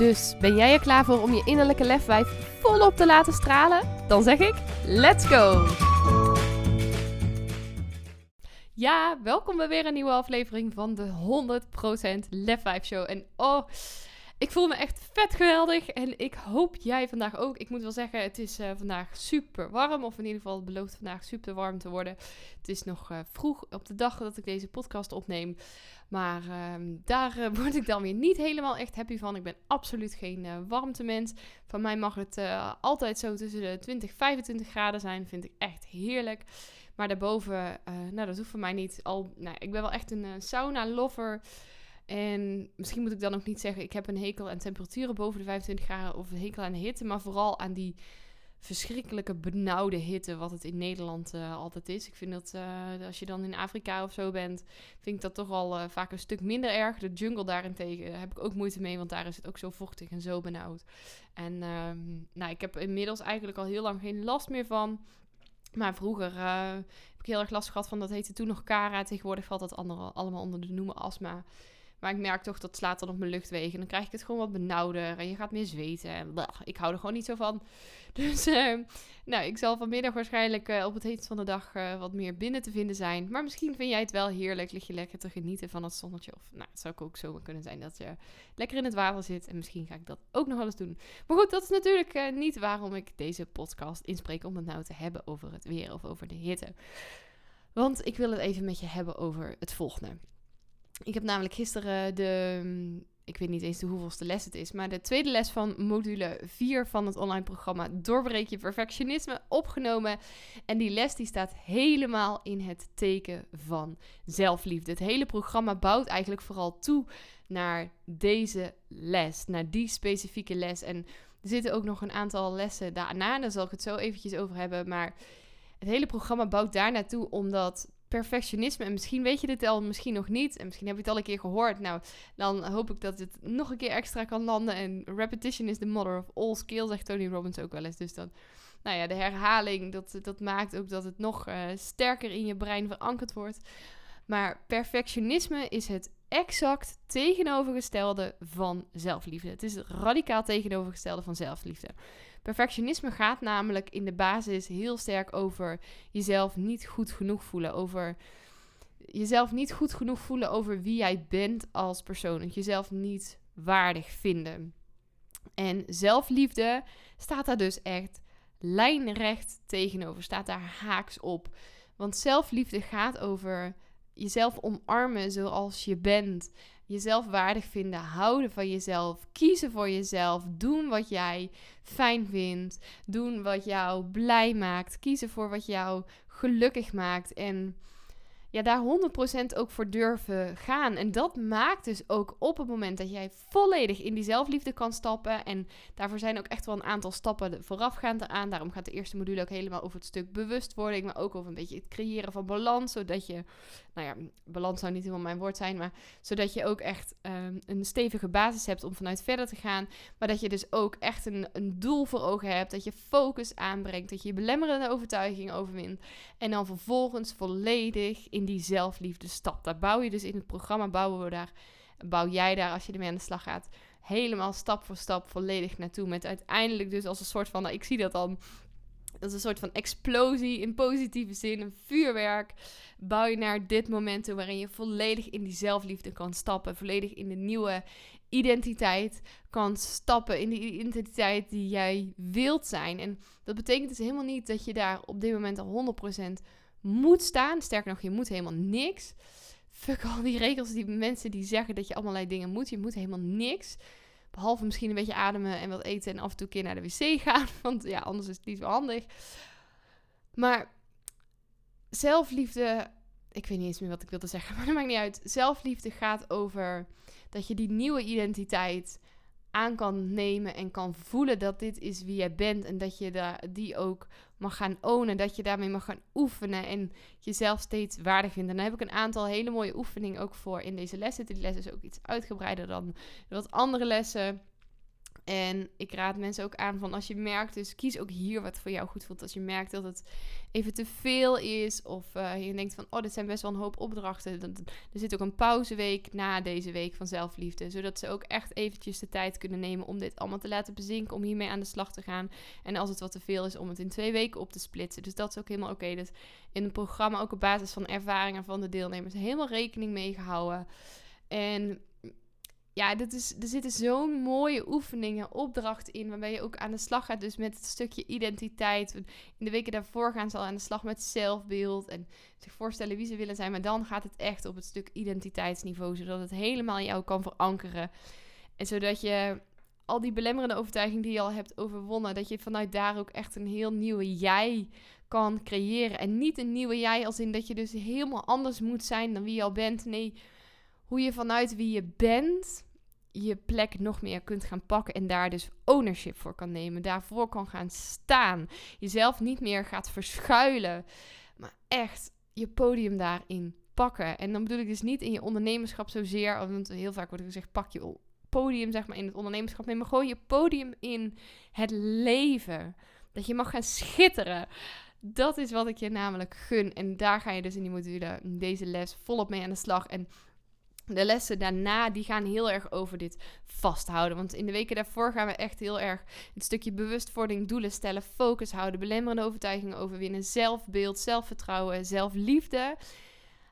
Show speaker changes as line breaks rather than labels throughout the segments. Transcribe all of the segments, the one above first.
Dus ben jij er klaar voor om je innerlijke lefwijf volop te laten stralen? Dan zeg ik: let's go! Ja, welkom bij weer een nieuwe aflevering van de 100% Lefwijf Show. En oh, ik voel me echt vet geweldig en ik hoop jij vandaag ook. Ik moet wel zeggen, het is uh, vandaag super warm, of in ieder geval het belooft vandaag super warm te worden. Het is nog uh, vroeg op de dag dat ik deze podcast opneem. Maar uh, daar uh, word ik dan weer niet helemaal echt happy van. Ik ben absoluut geen warmtemens. Van mij mag het altijd zo tussen de 20 25 graden zijn. Vind ik echt heerlijk. Maar daarboven, nou dat hoeft voor mij niet. Al, nou, ik ben wel echt een sauna-lover. En misschien moet ik dan ook niet zeggen, ik heb een hekel aan temperaturen boven de 25 graden of een hekel aan de hitte. Maar vooral aan die verschrikkelijke benauwde hitte, wat het in Nederland uh, altijd is. Ik vind dat uh, als je dan in Afrika of zo bent, vind ik dat toch al uh, vaak een stuk minder erg. De jungle daarentegen heb ik ook moeite mee, want daar is het ook zo vochtig en zo benauwd. En um, nou, ik heb inmiddels eigenlijk al heel lang geen last meer van. Maar vroeger heb ik heel erg last gehad van, dat heette toen nog Kara. Tegenwoordig valt dat andere, allemaal onder de noemer astma. Maar ik merk toch dat slaat dan op mijn luchtwegen. Dan krijg ik het gewoon wat benauwder. En je gaat meer zweten. En ik hou er gewoon niet zo van. Dus uh, nou, ik zal vanmiddag waarschijnlijk uh, op het heetst van de dag uh, wat meer binnen te vinden zijn. Maar misschien vind jij het wel heerlijk. Lig je lekker te genieten van het zonnetje. Of nou, het zou ook zomaar kunnen zijn dat je lekker in het water zit. En misschien ga ik dat ook nog wel eens doen. Maar goed, dat is natuurlijk niet waarom ik deze podcast inspreek. Om het nou te hebben over het weer of over de hitte. Want ik wil het even met je hebben over het volgende. Ik heb namelijk gisteren de, ik weet niet eens de hoeveelste les het is, maar de tweede les van module 4 van het online programma Doorbreek je perfectionisme opgenomen. En die les die staat helemaal in het teken van zelfliefde. Het hele programma bouwt eigenlijk vooral toe naar deze les, naar die specifieke les. En er zitten ook nog een aantal lessen daarna, daar zal ik het zo eventjes over hebben, maar het hele programma bouwt daar naartoe omdat perfectionisme. En misschien weet je dit al, misschien nog niet. En misschien heb je het al een keer gehoord. Nou, dan hoop ik dat het nog een keer extra kan landen. En repetition is the mother of all skills, zegt Tony Robbins ook wel eens. Dus dan, nou ja, de herhaling, dat, dat maakt ook dat het nog uh, sterker in je brein verankerd wordt. Maar perfectionisme is het exact tegenovergestelde van zelfliefde. Het is het radicaal tegenovergestelde van zelfliefde. Perfectionisme gaat namelijk in de basis heel sterk over jezelf niet goed genoeg voelen. Over jezelf niet goed genoeg voelen over wie jij bent als persoon. Jezelf niet waardig vinden. En zelfliefde staat daar dus echt lijnrecht tegenover. Staat daar haaks op. Want zelfliefde gaat over jezelf omarmen zoals je bent jezelf waardig vinden, houden van jezelf, kiezen voor jezelf, doen wat jij fijn vindt, doen wat jou blij maakt, kiezen voor wat jou gelukkig maakt en ja, daar 100% ook voor durven gaan. En dat maakt dus ook op het moment dat jij volledig in die zelfliefde kan stappen. En daarvoor zijn ook echt wel een aantal stappen voorafgaand eraan. Daarom gaat de eerste module ook helemaal over het stuk bewustwording. Maar ook over een beetje het creëren van balans. Zodat je, nou ja, balans zou niet helemaal mijn woord zijn. Maar zodat je ook echt um, een stevige basis hebt om vanuit verder te gaan. Maar dat je dus ook echt een, een doel voor ogen hebt. Dat je focus aanbrengt. Dat je je belemmerende overtuigingen overwint. En dan vervolgens volledig in die zelfliefde stap. Daar bouw je dus in het programma, bouwen we daar, bouw jij daar als je ermee aan de slag gaat, helemaal stap voor stap volledig naartoe. Met uiteindelijk dus als een soort van, nou, ik zie dat dan, is een soort van explosie in positieve zin, een vuurwerk. Bouw je naar dit moment toe waarin je volledig in die zelfliefde kan stappen, volledig in de nieuwe identiteit kan stappen, in die identiteit die jij wilt zijn. En dat betekent dus helemaal niet dat je daar op dit moment al 100% moet staan. Sterker nog, je moet helemaal niks. Fuck al die regels, die mensen die zeggen dat je allerlei dingen moet. Je moet helemaal niks. Behalve misschien een beetje ademen en wat eten en af en toe een keer naar de wc gaan. Want ja, anders is het niet zo handig. Maar zelfliefde, ik weet niet eens meer wat ik wilde zeggen, maar dat maakt niet uit. Zelfliefde gaat over dat je die nieuwe identiteit aan kan nemen en kan voelen dat dit is wie jij bent en dat je daar die ook mag gaan ownen, dat je daarmee mag gaan oefenen en jezelf steeds waardig vindt. En daar heb ik een aantal hele mooie oefeningen ook voor in deze lessen. Dit les is ook iets uitgebreider dan wat andere lessen. En ik raad mensen ook aan van als je merkt, dus kies ook hier wat voor jou goed voelt. Als je merkt dat het even te veel is of uh, je denkt van, oh, dit zijn best wel een hoop opdrachten. Dan, er zit ook een pauzeweek na deze week van zelfliefde. Zodat ze ook echt eventjes de tijd kunnen nemen om dit allemaal te laten bezinken, om hiermee aan de slag te gaan. En als het wat te veel is, om het in twee weken op te splitsen. Dus dat is ook helemaal oké. Dus in het programma ook op basis van ervaringen van de deelnemers helemaal rekening mee gehouden. En ja, dit is, er zitten zo'n mooie oefeningen, opdrachten in, waarbij je ook aan de slag gaat dus met het stukje identiteit. In de weken daarvoor gaan ze al aan de slag met zelfbeeld en zich voorstellen wie ze willen zijn. Maar dan gaat het echt op het stuk identiteitsniveau, zodat het helemaal jou kan verankeren. En zodat je al die belemmerende overtuiging die je al hebt overwonnen, dat je vanuit daar ook echt een heel nieuwe jij kan creëren. En niet een nieuwe jij als in dat je dus helemaal anders moet zijn dan wie je al bent. Nee, hoe je vanuit wie je bent je plek nog meer kunt gaan pakken en daar dus ownership voor kan nemen, daarvoor kan gaan staan, jezelf niet meer gaat verschuilen, maar echt je podium daarin pakken. En dan bedoel ik dus niet in je ondernemerschap zozeer, want heel vaak wordt er gezegd pak je podium zeg maar in het ondernemerschap, nee, maar gewoon je podium in het leven. Dat je mag gaan schitteren. Dat is wat ik je namelijk gun. En daar ga je dus in die module, in deze les, volop mee aan de slag. En de lessen daarna, die gaan heel erg over dit vasthouden. Want in de weken daarvoor gaan we echt heel erg het stukje bewustwording, doelen stellen, focus houden, belemmerende overtuigingen overwinnen, zelfbeeld, zelfvertrouwen, zelfliefde.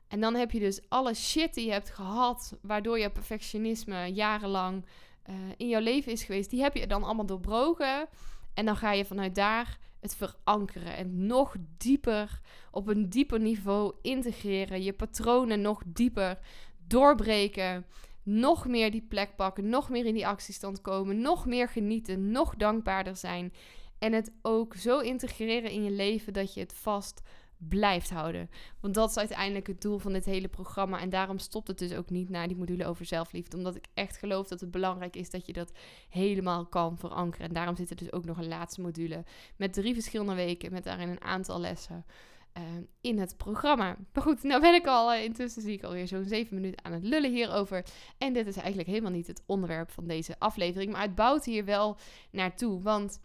En dan heb je dus alle shit die je hebt gehad, waardoor je perfectionisme jarenlang uh, in jouw leven is geweest, die heb je dan allemaal doorbroken. En dan ga je vanuit daar het verankeren en nog dieper op een dieper niveau integreren, je patronen nog dieper doorbreken, nog meer die plek pakken, nog meer in die actiestand komen, nog meer genieten, nog dankbaarder zijn. En het ook zo integreren in je leven dat je het vast blijft houden. Want dat is uiteindelijk het doel van dit hele programma. En daarom stopt het dus ook niet na die module over zelfliefde. Omdat ik echt geloof dat het belangrijk is dat je dat helemaal kan verankeren. En daarom zit er dus ook nog een laatste module met drie verschillende weken. Met daarin een aantal lessen. Ehm, in het programma. Maar goed, nou ben ik al, uh, intussen zie ik alweer zo'n zeven minuten aan het lullen hierover. En dit is eigenlijk helemaal niet het onderwerp van deze aflevering. Maar het bouwt hier wel naartoe. Want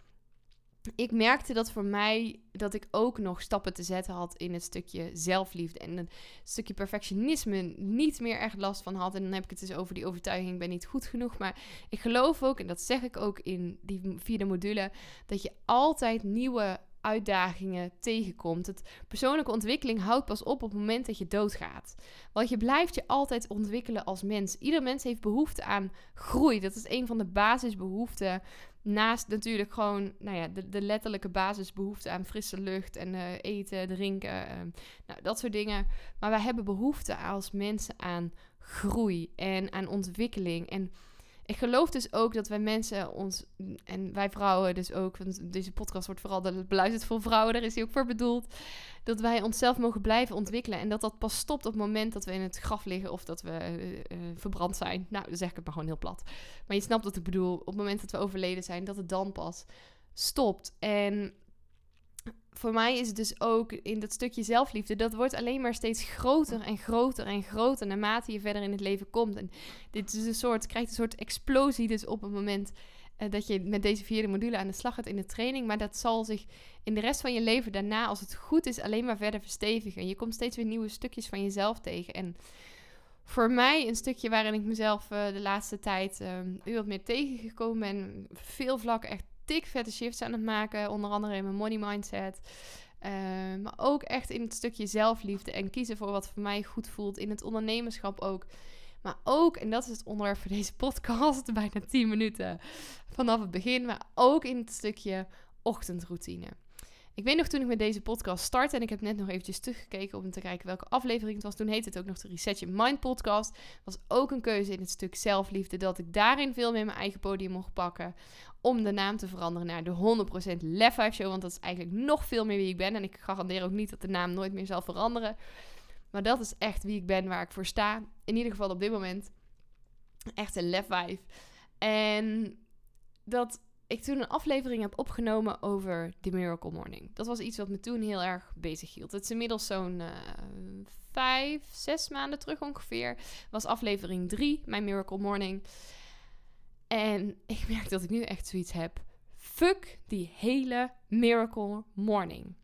ik merkte dat voor mij dat ik ook nog stappen te zetten had in het stukje zelfliefde en een stukje perfectionisme niet meer echt last van had. En dan heb ik het dus over die overtuiging, ik ben niet goed genoeg. Maar ik geloof ook, en dat zeg ik ook in die vierde module, dat je altijd nieuwe uitdagingen tegenkomt. Het persoonlijke ontwikkeling houdt pas op op het moment dat je doodgaat. Want je blijft je altijd ontwikkelen als mens. Ieder mens heeft behoefte aan groei. Dat is een van de basisbehoeften. Naast natuurlijk gewoon nou ja, de, letterlijke basisbehoefte aan frisse lucht en uh, eten, drinken, uh, nou, dat soort dingen. Maar wij hebben behoefte als mensen aan groei en aan ontwikkeling. En ik geloof dus ook dat wij mensen ons, en wij vrouwen dus ook, want deze podcast wordt vooral beluisterd voor vrouwen, daar is hij ook voor bedoeld, dat wij onszelf mogen blijven ontwikkelen. En dat dat pas stopt op het moment dat we in het graf liggen of dat we uh, verbrand zijn. Nou, dan zeg ik het maar gewoon heel plat. Maar je snapt wat ik bedoel. Op het moment dat we overleden zijn, dat het dan pas stopt. En voor mij is het dus ook in dat stukje zelfliefde, dat wordt alleen maar steeds groter en groter en groter naarmate je verder in het leven komt. En dit is een soort, krijgt een soort explosie dus op het moment uh, dat je met deze vierde module aan de slag gaat in de training. Maar dat zal zich in de rest van je leven daarna, als het goed is, alleen maar verder verstevigen. Je komt steeds weer nieuwe stukjes van jezelf tegen. En voor mij een stukje waarin ik mezelf uh, de laatste tijd uh, wat meer tegengekomen ben. Veel vlakken echt dik vette shifts aan het maken. Onder andere in mijn money mindset. Uh, maar ook echt in het stukje zelfliefde en kiezen voor wat voor mij goed voelt. In het ondernemerschap ook. Maar ook, en dat is het onderwerp voor deze podcast, bijna 10 minuten vanaf het begin. Maar ook in het stukje ochtendroutine. Ik weet nog toen ik met deze podcast startte en ik heb net nog eventjes teruggekeken om te kijken welke aflevering het was. Toen heette het ook nog de Reset Your Mind podcast. Was ook een keuze in het stuk zelfliefde dat ik daarin veel meer mijn eigen podium mocht pakken. Om de naam te veranderen naar de 100% Lef 5 Show. Want dat is eigenlijk nog veel meer wie ik ben. En ik garandeer ook niet dat de naam nooit meer zal veranderen. Maar dat is echt wie ik ben, waar ik voor sta. In ieder geval op dit moment. Echt een Lef 5. En dat ik toen een aflevering heb opgenomen over The Miracle Morning. Dat was iets wat me toen heel erg bezig hield. Het is inmiddels zo'n uh, vijf, zes maanden terug ongeveer. Was aflevering drie, mijn Miracle Morning. En ik merk dat ik nu echt zoiets heb. Fuck die hele Miracle Morning.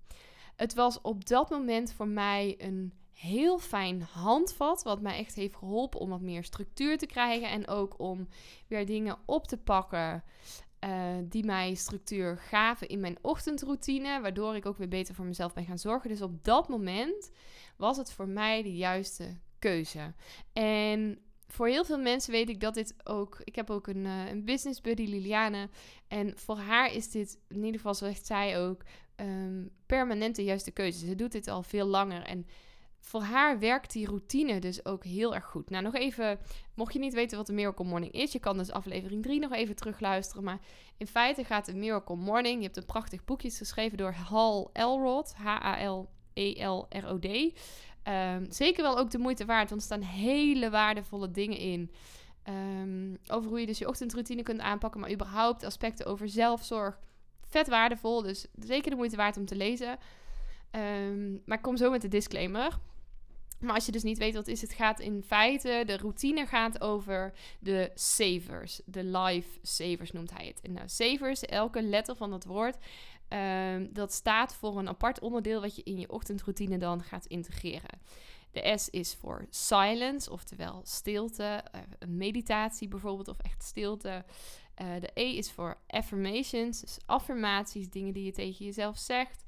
Het was op dat moment voor mij een heel fijn handvat. Wat mij echt heeft geholpen om wat meer structuur te krijgen. En ook om weer dingen op te pakken. Uh, die mij structuur gaven in mijn ochtendroutine. Waardoor ik ook weer beter voor mezelf ben gaan zorgen. Dus op dat moment was het voor mij de juiste keuze. En voor heel veel mensen weet ik dat dit ook. Ik heb ook een, uh, een business buddy, Liliane. En voor haar is dit, in ieder geval zegt zij ook, um, permanent de juiste keuze. Ze doet dit al veel langer. En voor haar werkt die routine dus ook heel erg goed. Nou, nog even, mocht je niet weten wat een Miracle Morning is, je kan dus aflevering 3 nog even terugluisteren. Maar in feite gaat een Miracle Morning, je hebt een prachtig boekje geschreven door Hal Elrod, H-A-L-E-L-R-O-D. Um, zeker wel ook de moeite waard, want er staan hele waardevolle dingen in. Um, over hoe je dus je ochtendroutine kunt aanpakken, maar überhaupt aspecten over zelfzorg. Vet waardevol, dus zeker de moeite waard om te lezen. Um, maar ik kom zo met de disclaimer. Maar als je dus niet weet wat is, het gaat in feite, de routine gaat over de savers. De life savers noemt hij het. En nou, savers, elke letter van dat woord, um, dat staat voor een apart onderdeel wat je in je ochtendroutine dan gaat integreren. De S is voor silence, oftewel stilte, uh, meditatie bijvoorbeeld, of echt stilte. Uh, de E is voor affirmations, dus affirmaties, dingen die je tegen jezelf zegt.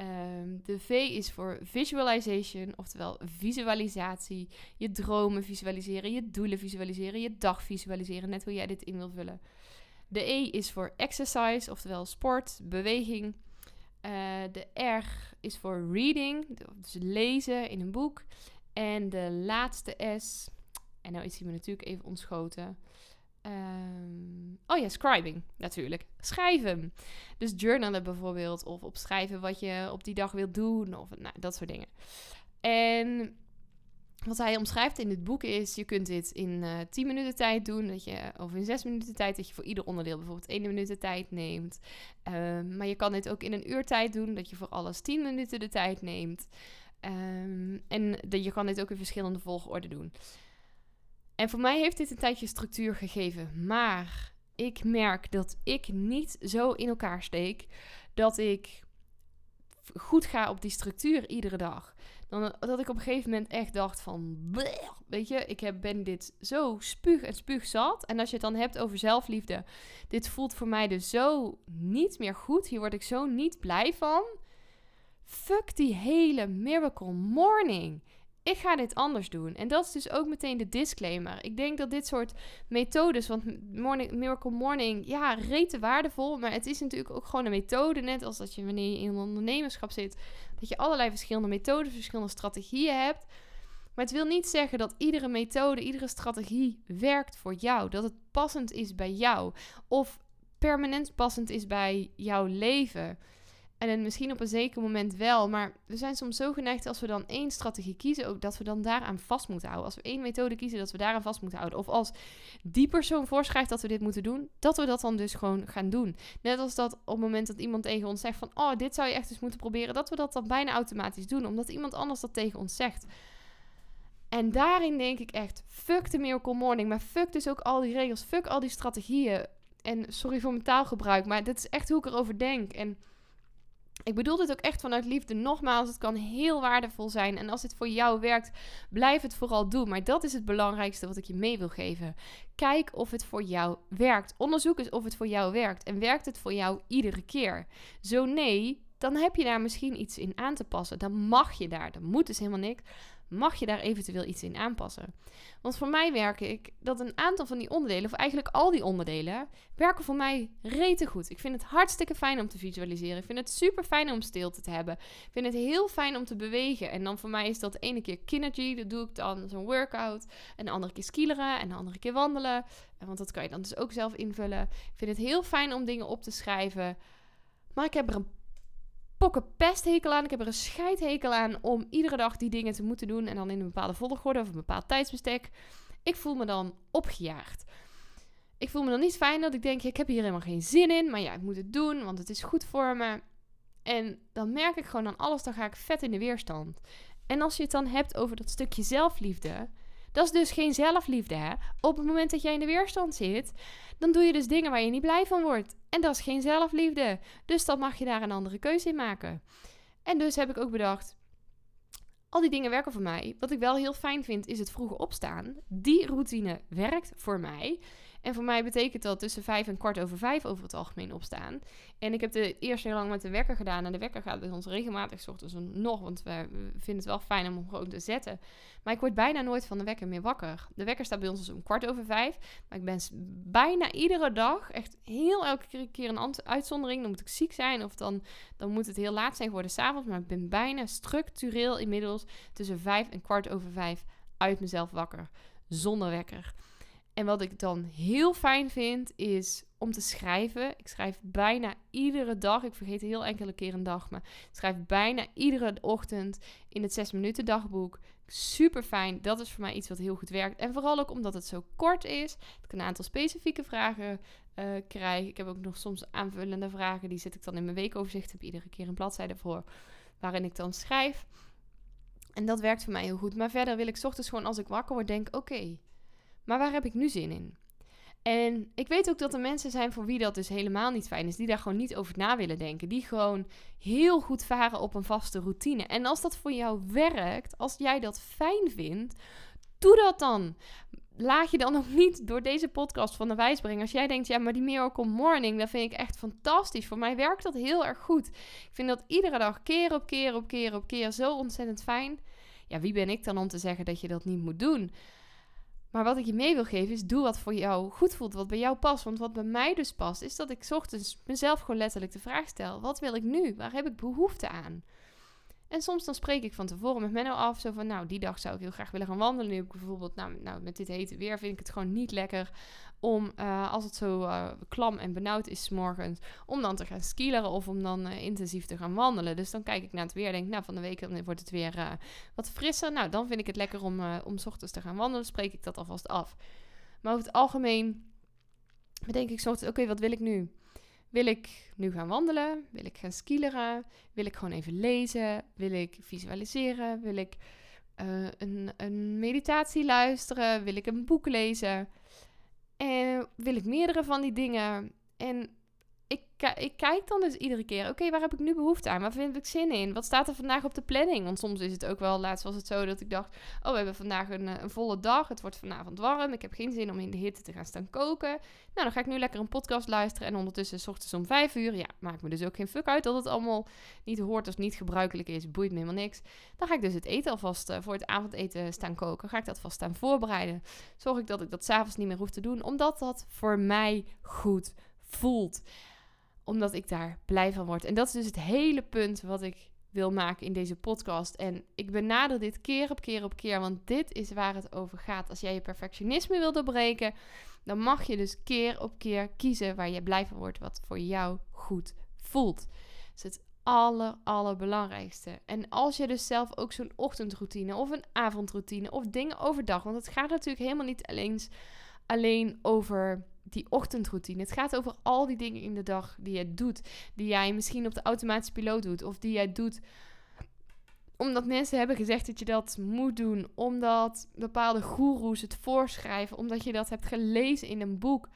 Um, de V is voor visualization, oftewel visualisatie. Je dromen visualiseren, je doelen visualiseren, je dag visualiseren, net hoe jij dit in wil vullen. De E is voor exercise, oftewel sport, beweging. Uh, de R is voor reading, dus lezen in een boek. En de laatste S, en nou is hij me natuurlijk even ontschoten. Um, oh ja, scribing natuurlijk. Schrijven. Dus journalen bijvoorbeeld. Of opschrijven wat je op die dag wilt doen. Of nou, dat soort dingen. En wat hij omschrijft in het boek is: je kunt dit in uh, eh, 10 minuten tijd doen. Dat je, of in 6 minuten tijd. Dat je voor ieder onderdeel bijvoorbeeld 1 minuut de tijd neemt. Um, maar je kan dit ook in een uur tijd doen. Dat je voor alles 10 minuten de tijd neemt. Um, en dat je kan dit ook in verschillende volgorde doen. En voor mij heeft dit een tijdje structuur gegeven. Maar ik merk dat ik niet zo in elkaar steek dat ik goed ga op die structuur iedere dag. Dan, dat ik op een gegeven moment echt dacht van... Weet je, ik heb, ben dit zo spuug en spuug zat. En als je het dan hebt over zelfliefde... Dit voelt voor mij dus zo niet meer goed. Hier word ik zo niet blij van. Fuck die hele miracle morning ik ga dit anders doen. En dat is dus ook meteen de disclaimer. Ik denk dat dit soort methodes, want morning, Miracle Morning, ja, rete waardevol. Maar het is natuurlijk ook gewoon een methode. Net als dat je wanneer je in een ondernemerschap zit, dat je allerlei verschillende methodes, verschillende strategieën hebt. Maar het wil niet zeggen dat iedere methode, iedere strategie werkt voor jou. Dat het passend is bij jou. Of permanent passend is bij jouw leven. En misschien op een zeker moment wel. Maar we zijn soms zo geneigd als we dan één strategie kiezen, ook dat we dan daaraan vast moeten houden. Als we één methode kiezen, dat we daaraan vast moeten houden. Of als die persoon voorschrijft dat we dit moeten doen, dat we dat dan dus gewoon gaan doen. Net als dat op het moment dat iemand tegen ons zegt van, oh, dit zou je echt eens moeten proberen, dat we dat dan bijna automatisch doen, omdat iemand anders dat tegen ons zegt. En daarin denk ik echt, fuck de Miracle Morning, maar fuck dus ook al die regels, fuck al die strategieën. En sorry voor mijn taalgebruik, maar dit is echt hoe ik erover denk. En ik bedoel dit ook echt vanuit liefde. Nogmaals, het kan heel waardevol zijn. En als het voor jou werkt, blijf het vooral doen. Maar dat is het belangrijkste wat ik je mee wil geven. Kijk of het voor jou werkt. Onderzoek eens of het voor jou werkt. En werkt het voor jou iedere keer? Zo nee, dan heb je daar misschien iets in aan te passen. Dan mag je daar. Dan moet dus helemaal niks mag je daar eventueel iets in aanpassen. Want voor mij werken ik dat een aantal van die onderdelen, of eigenlijk al die onderdelen, werken voor mij rete goed. Ik vind het hartstikke fijn om te visualiseren. Ik vind het super fijn om stilte te hebben. Ik vind het heel fijn om te bewegen. En dan voor mij is dat ene keer Kinergy, dat doe ik dan zo'n workout. En de andere keer skileren en de andere keer wandelen. Want dat kan je dan dus ook zelf invullen. Ik vind het heel fijn om dingen op te schrijven. Maar ik heb er een pokken pesthekel aan. Ik heb er een scheidhekel aan om iedere dag die dingen te moeten doen. En dan in een bepaalde volgorde of een bepaald tijdsbestek. Ik voel me dan opgejaagd. ik voel me dan niet fijn dat ik denk, ik heb hier helemaal geen zin in, maar ja, ik moet het doen, want het is goed voor me. En dan merk ik gewoon aan alles, dan ga ik vet in de weerstand. En als je het dan hebt over dat stukje zelfliefde, dat is dus geen zelfliefde, hè? Op het moment dat jij in de weerstand zit, dan doe je dus dingen waar je niet blij van wordt. En dat is geen zelfliefde. Dus dan mag je daar een andere keuze in maken. En dus heb ik ook bedacht, al die dingen werken voor mij. Wat ik wel heel fijn vind, is het vroege opstaan. Die routine werkt voor mij. En voor mij betekent dat tussen vijf en kwart over vijf over het algemeen opstaan. En ik heb de eerst heel lang met de wekker gedaan. En de wekker gaat bij ons regelmatig s ochtends nog. Want we vinden het wel fijn om hem gewoon te zetten. Maar ik word bijna nooit van de wekker meer wakker. De wekker staat bij ons dus om kwart over vijf. Maar ik ben bijna iedere dag, echt heel elke keer een uitzondering. Dan moet ik ziek zijn of dan, dan moet het heel laat zijn geworden s'avonds. Maar ik ben bijna structureel inmiddels tussen vijf en kwart over vijf uit mezelf wakker. Zonder wekker. En wat ik dan heel fijn vind, is om te schrijven. Ik schrijf bijna iedere dag. Ik vergeet heel enkele keer een dag, maar ik schrijf bijna iedere ochtend in het 6 minuten dagboek. Super fijn. Dat is voor mij iets wat heel goed werkt. En vooral ook omdat het zo kort is. Ik een aantal specifieke vragen uh, krijg. Ik heb ook nog soms aanvullende vragen. Die zet ik dan in mijn weekoverzicht. Ik heb iedere keer een bladzijde voor waarin ik dan schrijf. En dat werkt voor mij heel goed. Maar verder wil ik ochtends gewoon als ik wakker word denk... Oké, maar waar heb ik nu zin in? En ik weet ook dat er mensen zijn voor wie dat dus helemaal niet fijn is. Die daar gewoon niet over na willen denken. Die gewoon heel goed varen op een vaste routine. En als dat voor jou werkt, als jij dat fijn vindt, doe dat dan. Laat je dan ook niet door deze podcast van de wijs brengen. Als jij denkt, ja, maar die Miracle Morning, dat vind ik echt fantastisch. Voor mij werkt dat heel erg goed. Ik vind dat iedere dag keer op keer op keer op keer zo ontzettend fijn. Ja, wie ben ik dan om te zeggen dat je dat niet moet doen? Maar wat ik je mee wil geven is, doe wat voor jou goed voelt, wat bij jou past. Want wat bij mij dus past, is dat ik ochtends mezelf gewoon letterlijk de vraag stel. Wat wil ik nu? Waar heb ik behoefte aan? En soms dan spreek ik van tevoren met Menno af, zo van, nou, die dag zou ik heel graag willen gaan wandelen. Nu heb ik bijvoorbeeld, nou, nou met dit hete weer vind ik het gewoon niet lekker om, uh, als het zo uh, klam en benauwd is morgens, om dan te gaan skileren of om dan uh, intensief te gaan wandelen. Dus dan kijk ik naar het weer en denk, nou, van de week wordt het weer wat frisser. Nou, dan vind ik het lekker om, om s ochtends te gaan wandelen, spreek ik dat alvast af. Maar over het algemeen bedenk ik soms, oké, wat wil ik nu? Wil ik nu gaan wandelen? Wil ik gaan skileren? Wil ik gewoon even lezen? Wil ik visualiseren? Wil ik een, een meditatie luisteren? Wil ik een boek lezen? En wil ik meerdere van die dingen. En ik, kijk dan dus iedere keer, oké, waar heb ik nu behoefte aan? Waar vind ik zin in? Wat staat er vandaag op de planning? Want soms is het ook wel, laatst was het zo dat ik dacht, oh, we hebben vandaag een, eh, een volle dag. Het wordt vanavond warm. Ik heb geen zin om in de hitte te gaan staan koken. Nou, dan ga ik nu lekker een podcast luisteren. En ondertussen, s ochtends om vijf uur, ja, maakt me dus ook geen fuck uit dat het allemaal niet hoort of niet gebruikelijk is. Boeit me helemaal niks. Dan ga ik dus het eten alvast uh, voor het avondeten staan koken. Ga ik dat vast staan voorbereiden. Zorg ik dat ik dat s'avonds niet meer hoef te doen, omdat dat voor mij goed voelt omdat ik daar blij van word. En dat is dus het hele punt wat ik wil maken in deze podcast. En ik benader dit keer op keer op keer, want dit is waar het over gaat. Als jij je perfectionisme wil doorbreken, dan mag je dus keer op keer kiezen waar je blij van wordt, wat voor jou goed voelt. Dat is het aller, allerbelangrijkste. En als je dus zelf ook zo'n ochtendroutine of een avondroutine of dingen overdag, want het gaat natuurlijk helemaal niet alleen, alleen over die ochtendroutine. Het gaat over al die dingen in de dag die je doet. Die jij misschien op de automatische piloot doet. Of die jij doet omdat mensen hebben gezegd dat je dat moet doen. Omdat bepaalde goeroes het voorschrijven. Omdat je dat hebt gelezen in een boek.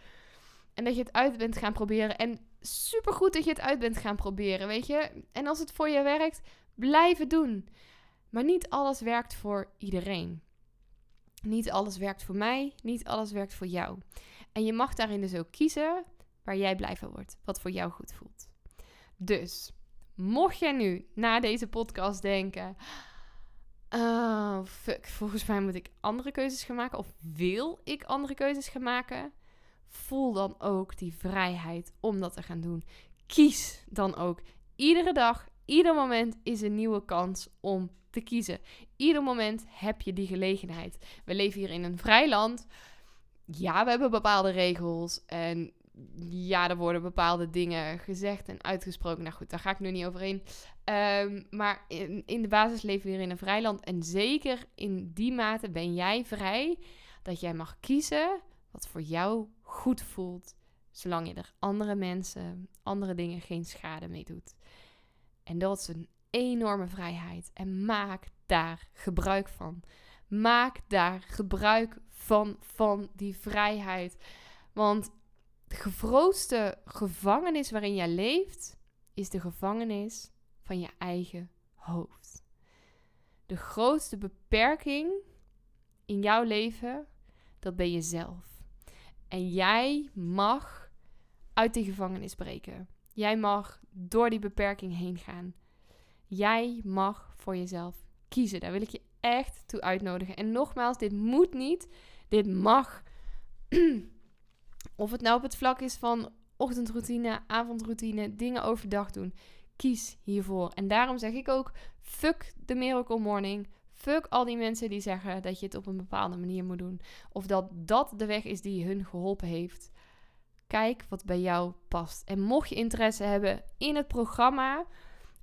En dat je het uit bent gaan proberen. En supergoed dat je het uit bent gaan proberen, weet je. En als het voor je werkt, blijf het doen. Maar niet alles werkt voor iedereen. Niet alles werkt voor mij. Niet alles werkt voor jou. En je mag daarin dus ook kiezen waar jij blij van wordt, wat voor jou goed voelt. Dus, mocht jij nu na deze podcast denken: oh, fuck, volgens mij moet ik andere keuzes gaan maken, of wil ik andere keuzes gaan maken, voel dan ook die vrijheid om dat te gaan doen. Kies dan ook. Iedere dag, ieder moment is een nieuwe kans om te kiezen. Ieder moment heb je die gelegenheid. We leven hier in een vrij land ja, we hebben bepaalde regels. En ja, er worden bepaalde dingen gezegd en uitgesproken. Nou goed, daar ga ik nu niet overheen. Um, maar in, in de basis leven we hier in een vrij land. En zeker in die mate ben jij vrij dat jij mag kiezen wat voor jou goed voelt, zolang je er andere mensen, andere dingen geen schade mee doet. En dat is een enorme vrijheid. En maak daar gebruik van. Maak daar gebruik van, van die vrijheid. Want de grootste gevangenis waarin jij leeft, is de gevangenis van je eigen hoofd. De grootste beperking in jouw leven, dat ben je zelf. En jij mag uit die gevangenis breken. Jij mag door die beperking heen gaan. Jij mag voor jezelf kiezen. Daar wil ik je echt toe uitnodigen. En nogmaals, dit moet niet. Dit mag. of het nou op het vlak is van ochtendroutine, avondroutine, dingen overdag doen. Kies hiervoor. En daarom zeg ik ook: fuck de miracle morning. Fuck al die mensen die zeggen dat je het op een bepaalde manier moet doen. Of dat dat de weg is die hun geholpen heeft. Kijk wat bij jou past. En mocht je interesse hebben in het programma,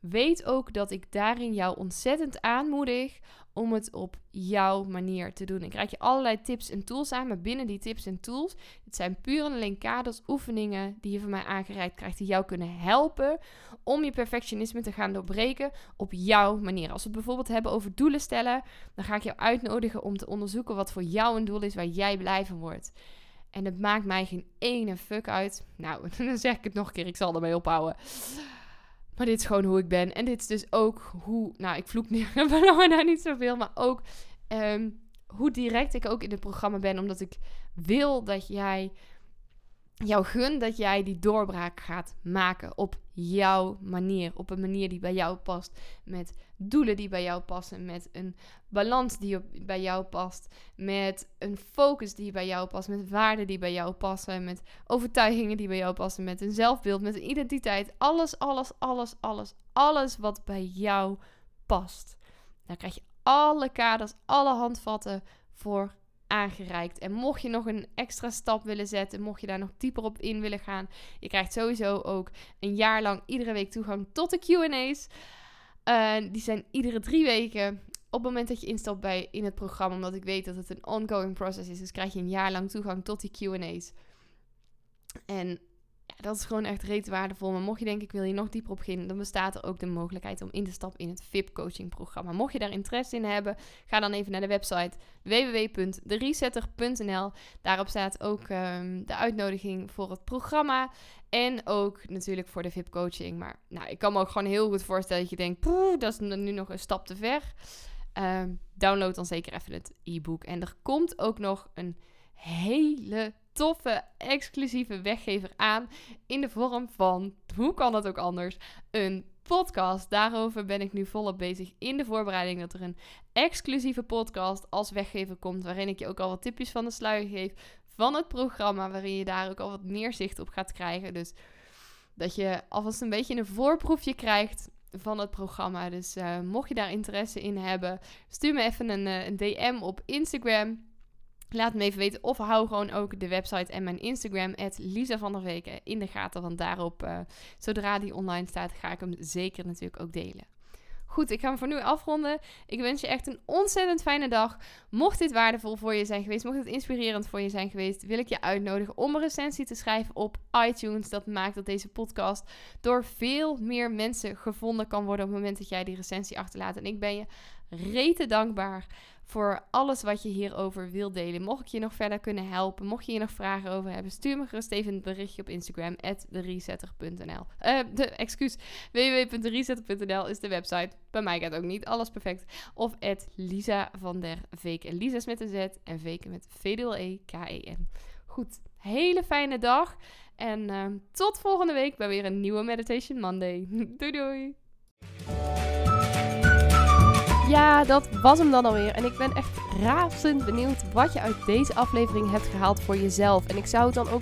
weet ook dat ik daarin jou ontzettend aanmoedig om het op jouw manier te doen. Ik krijg je allerlei tips en tools aan, maar binnen die tips en tools, het zijn puur en alleen kaders, oefeningen die je van mij aangereikt krijgt, die jou kunnen helpen om je perfectionisme te gaan doorbreken op jouw manier. Als we het bijvoorbeeld hebben over doelen stellen, dan ga ik jou uitnodigen om te onderzoeken wat voor jou een doel is waar jij blij van wordt. En het maakt mij geen ene fuck uit. Nou, dan zeg ik het nog een keer, ik zal ermee ophouden. Maar dit is gewoon hoe ik ben. En dit is dus ook hoe, nou, ik vloek niet, daar niet zoveel, maar ook ehm, hoe direct ik ook in het programma ben. Omdat ik wil dat jij jou gun dat jij die doorbraak gaat maken op jouw manier. Op een manier die bij jou past. Met doelen die bij jou passen. Met een balans die bij jou past. Met een focus die bij jou past. Met waarden die bij jou passen. Met overtuigingen die bij jou passen. Met een zelfbeeld. Met een identiteit. Alles, alles, alles, alles. Alles wat bij jou past. Daar krijg je alle kaders, alle handvatten voor aangereikt. En mocht je nog een extra stap willen zetten, mocht je daar nog dieper op in willen gaan, je krijgt sowieso ook een jaar lang iedere week toegang tot de QA's. Uh, die zijn iedere drie weken. Op het moment dat je instapt bij in het programma, omdat ik weet dat het een ongoing process is, dus krijg je een jaar lang toegang tot die QA's. En dat is gewoon echt reet waardevol. Maar mocht je denken, ik wil hier nog dieper op beginnen, dan bestaat er ook de mogelijkheid om in te stappen in het VIP-coaching programma. Mocht je daar interesse in hebben, ga dan even naar de website www.deresetter.nl. Daarop staat ook ehm, de uitnodiging voor het programma. En ook natuurlijk voor de VIP-coaching. Maar nou, ik kan me ook gewoon heel goed voorstellen dat je denkt, dat is nu nog een stap te ver. Ehm, download dan zeker even het e-book. En er komt ook nog een hele toffe, exclusieve weggever aan. In de vorm van, hoe kan dat ook anders, een podcast. Daarover ben ik nu volop bezig in de voorbereiding dat er een exclusieve podcast als weggever komt. Waarin ik je ook al wat tipjes van de sluier geef van het programma. Waarin je daar ook al wat meer zicht op gaat krijgen. Dus dat je alvast een beetje een voorproefje krijgt van het programma. Dus uh, mocht je daar interesse in hebben, stuur me even een, uh, een DM op Instagram. Laat me even weten of hou gewoon ook de website en mijn Instagram, Lisa van der Weken, in de gaten. Want daarop, uh, zodra die online staat, ga ik hem zeker natuurlijk ook delen. Goed, ik ga hem voor nu afronden. Ik wens je echt een ontzettend fijne dag. Mocht dit waardevol voor je zijn geweest, mocht het inspirerend voor je zijn geweest, wil ik je uitnodigen om een recensie te schrijven op iTunes. Dat maakt dat deze podcast door veel meer mensen gevonden kan worden op het moment dat jij die recensie achterlaat. En ik ben je rete dankbaar voor alles wat je hierover wil delen. Mocht ik je nog verder kunnen helpen, mocht je hier nog vragen over hebben, stuur me gerust even een berichtje op Instagram, theresetter.nl. Uh, eh, de, excuus, www.theresetter.nl is de website. Bij mij gaat ook niet alles perfect. Of Lisa van der Veken. Lisa is met een Z en Veken met V-E-K-E-N. Goed, hele fijne dag. En uh, tot volgende week bij weer een nieuwe Meditation Monday. doei doei! Ja, dat was hem dan alweer. En ik ben echt razend benieuwd wat je uit deze aflevering hebt gehaald voor jezelf. En ik zou het dan ook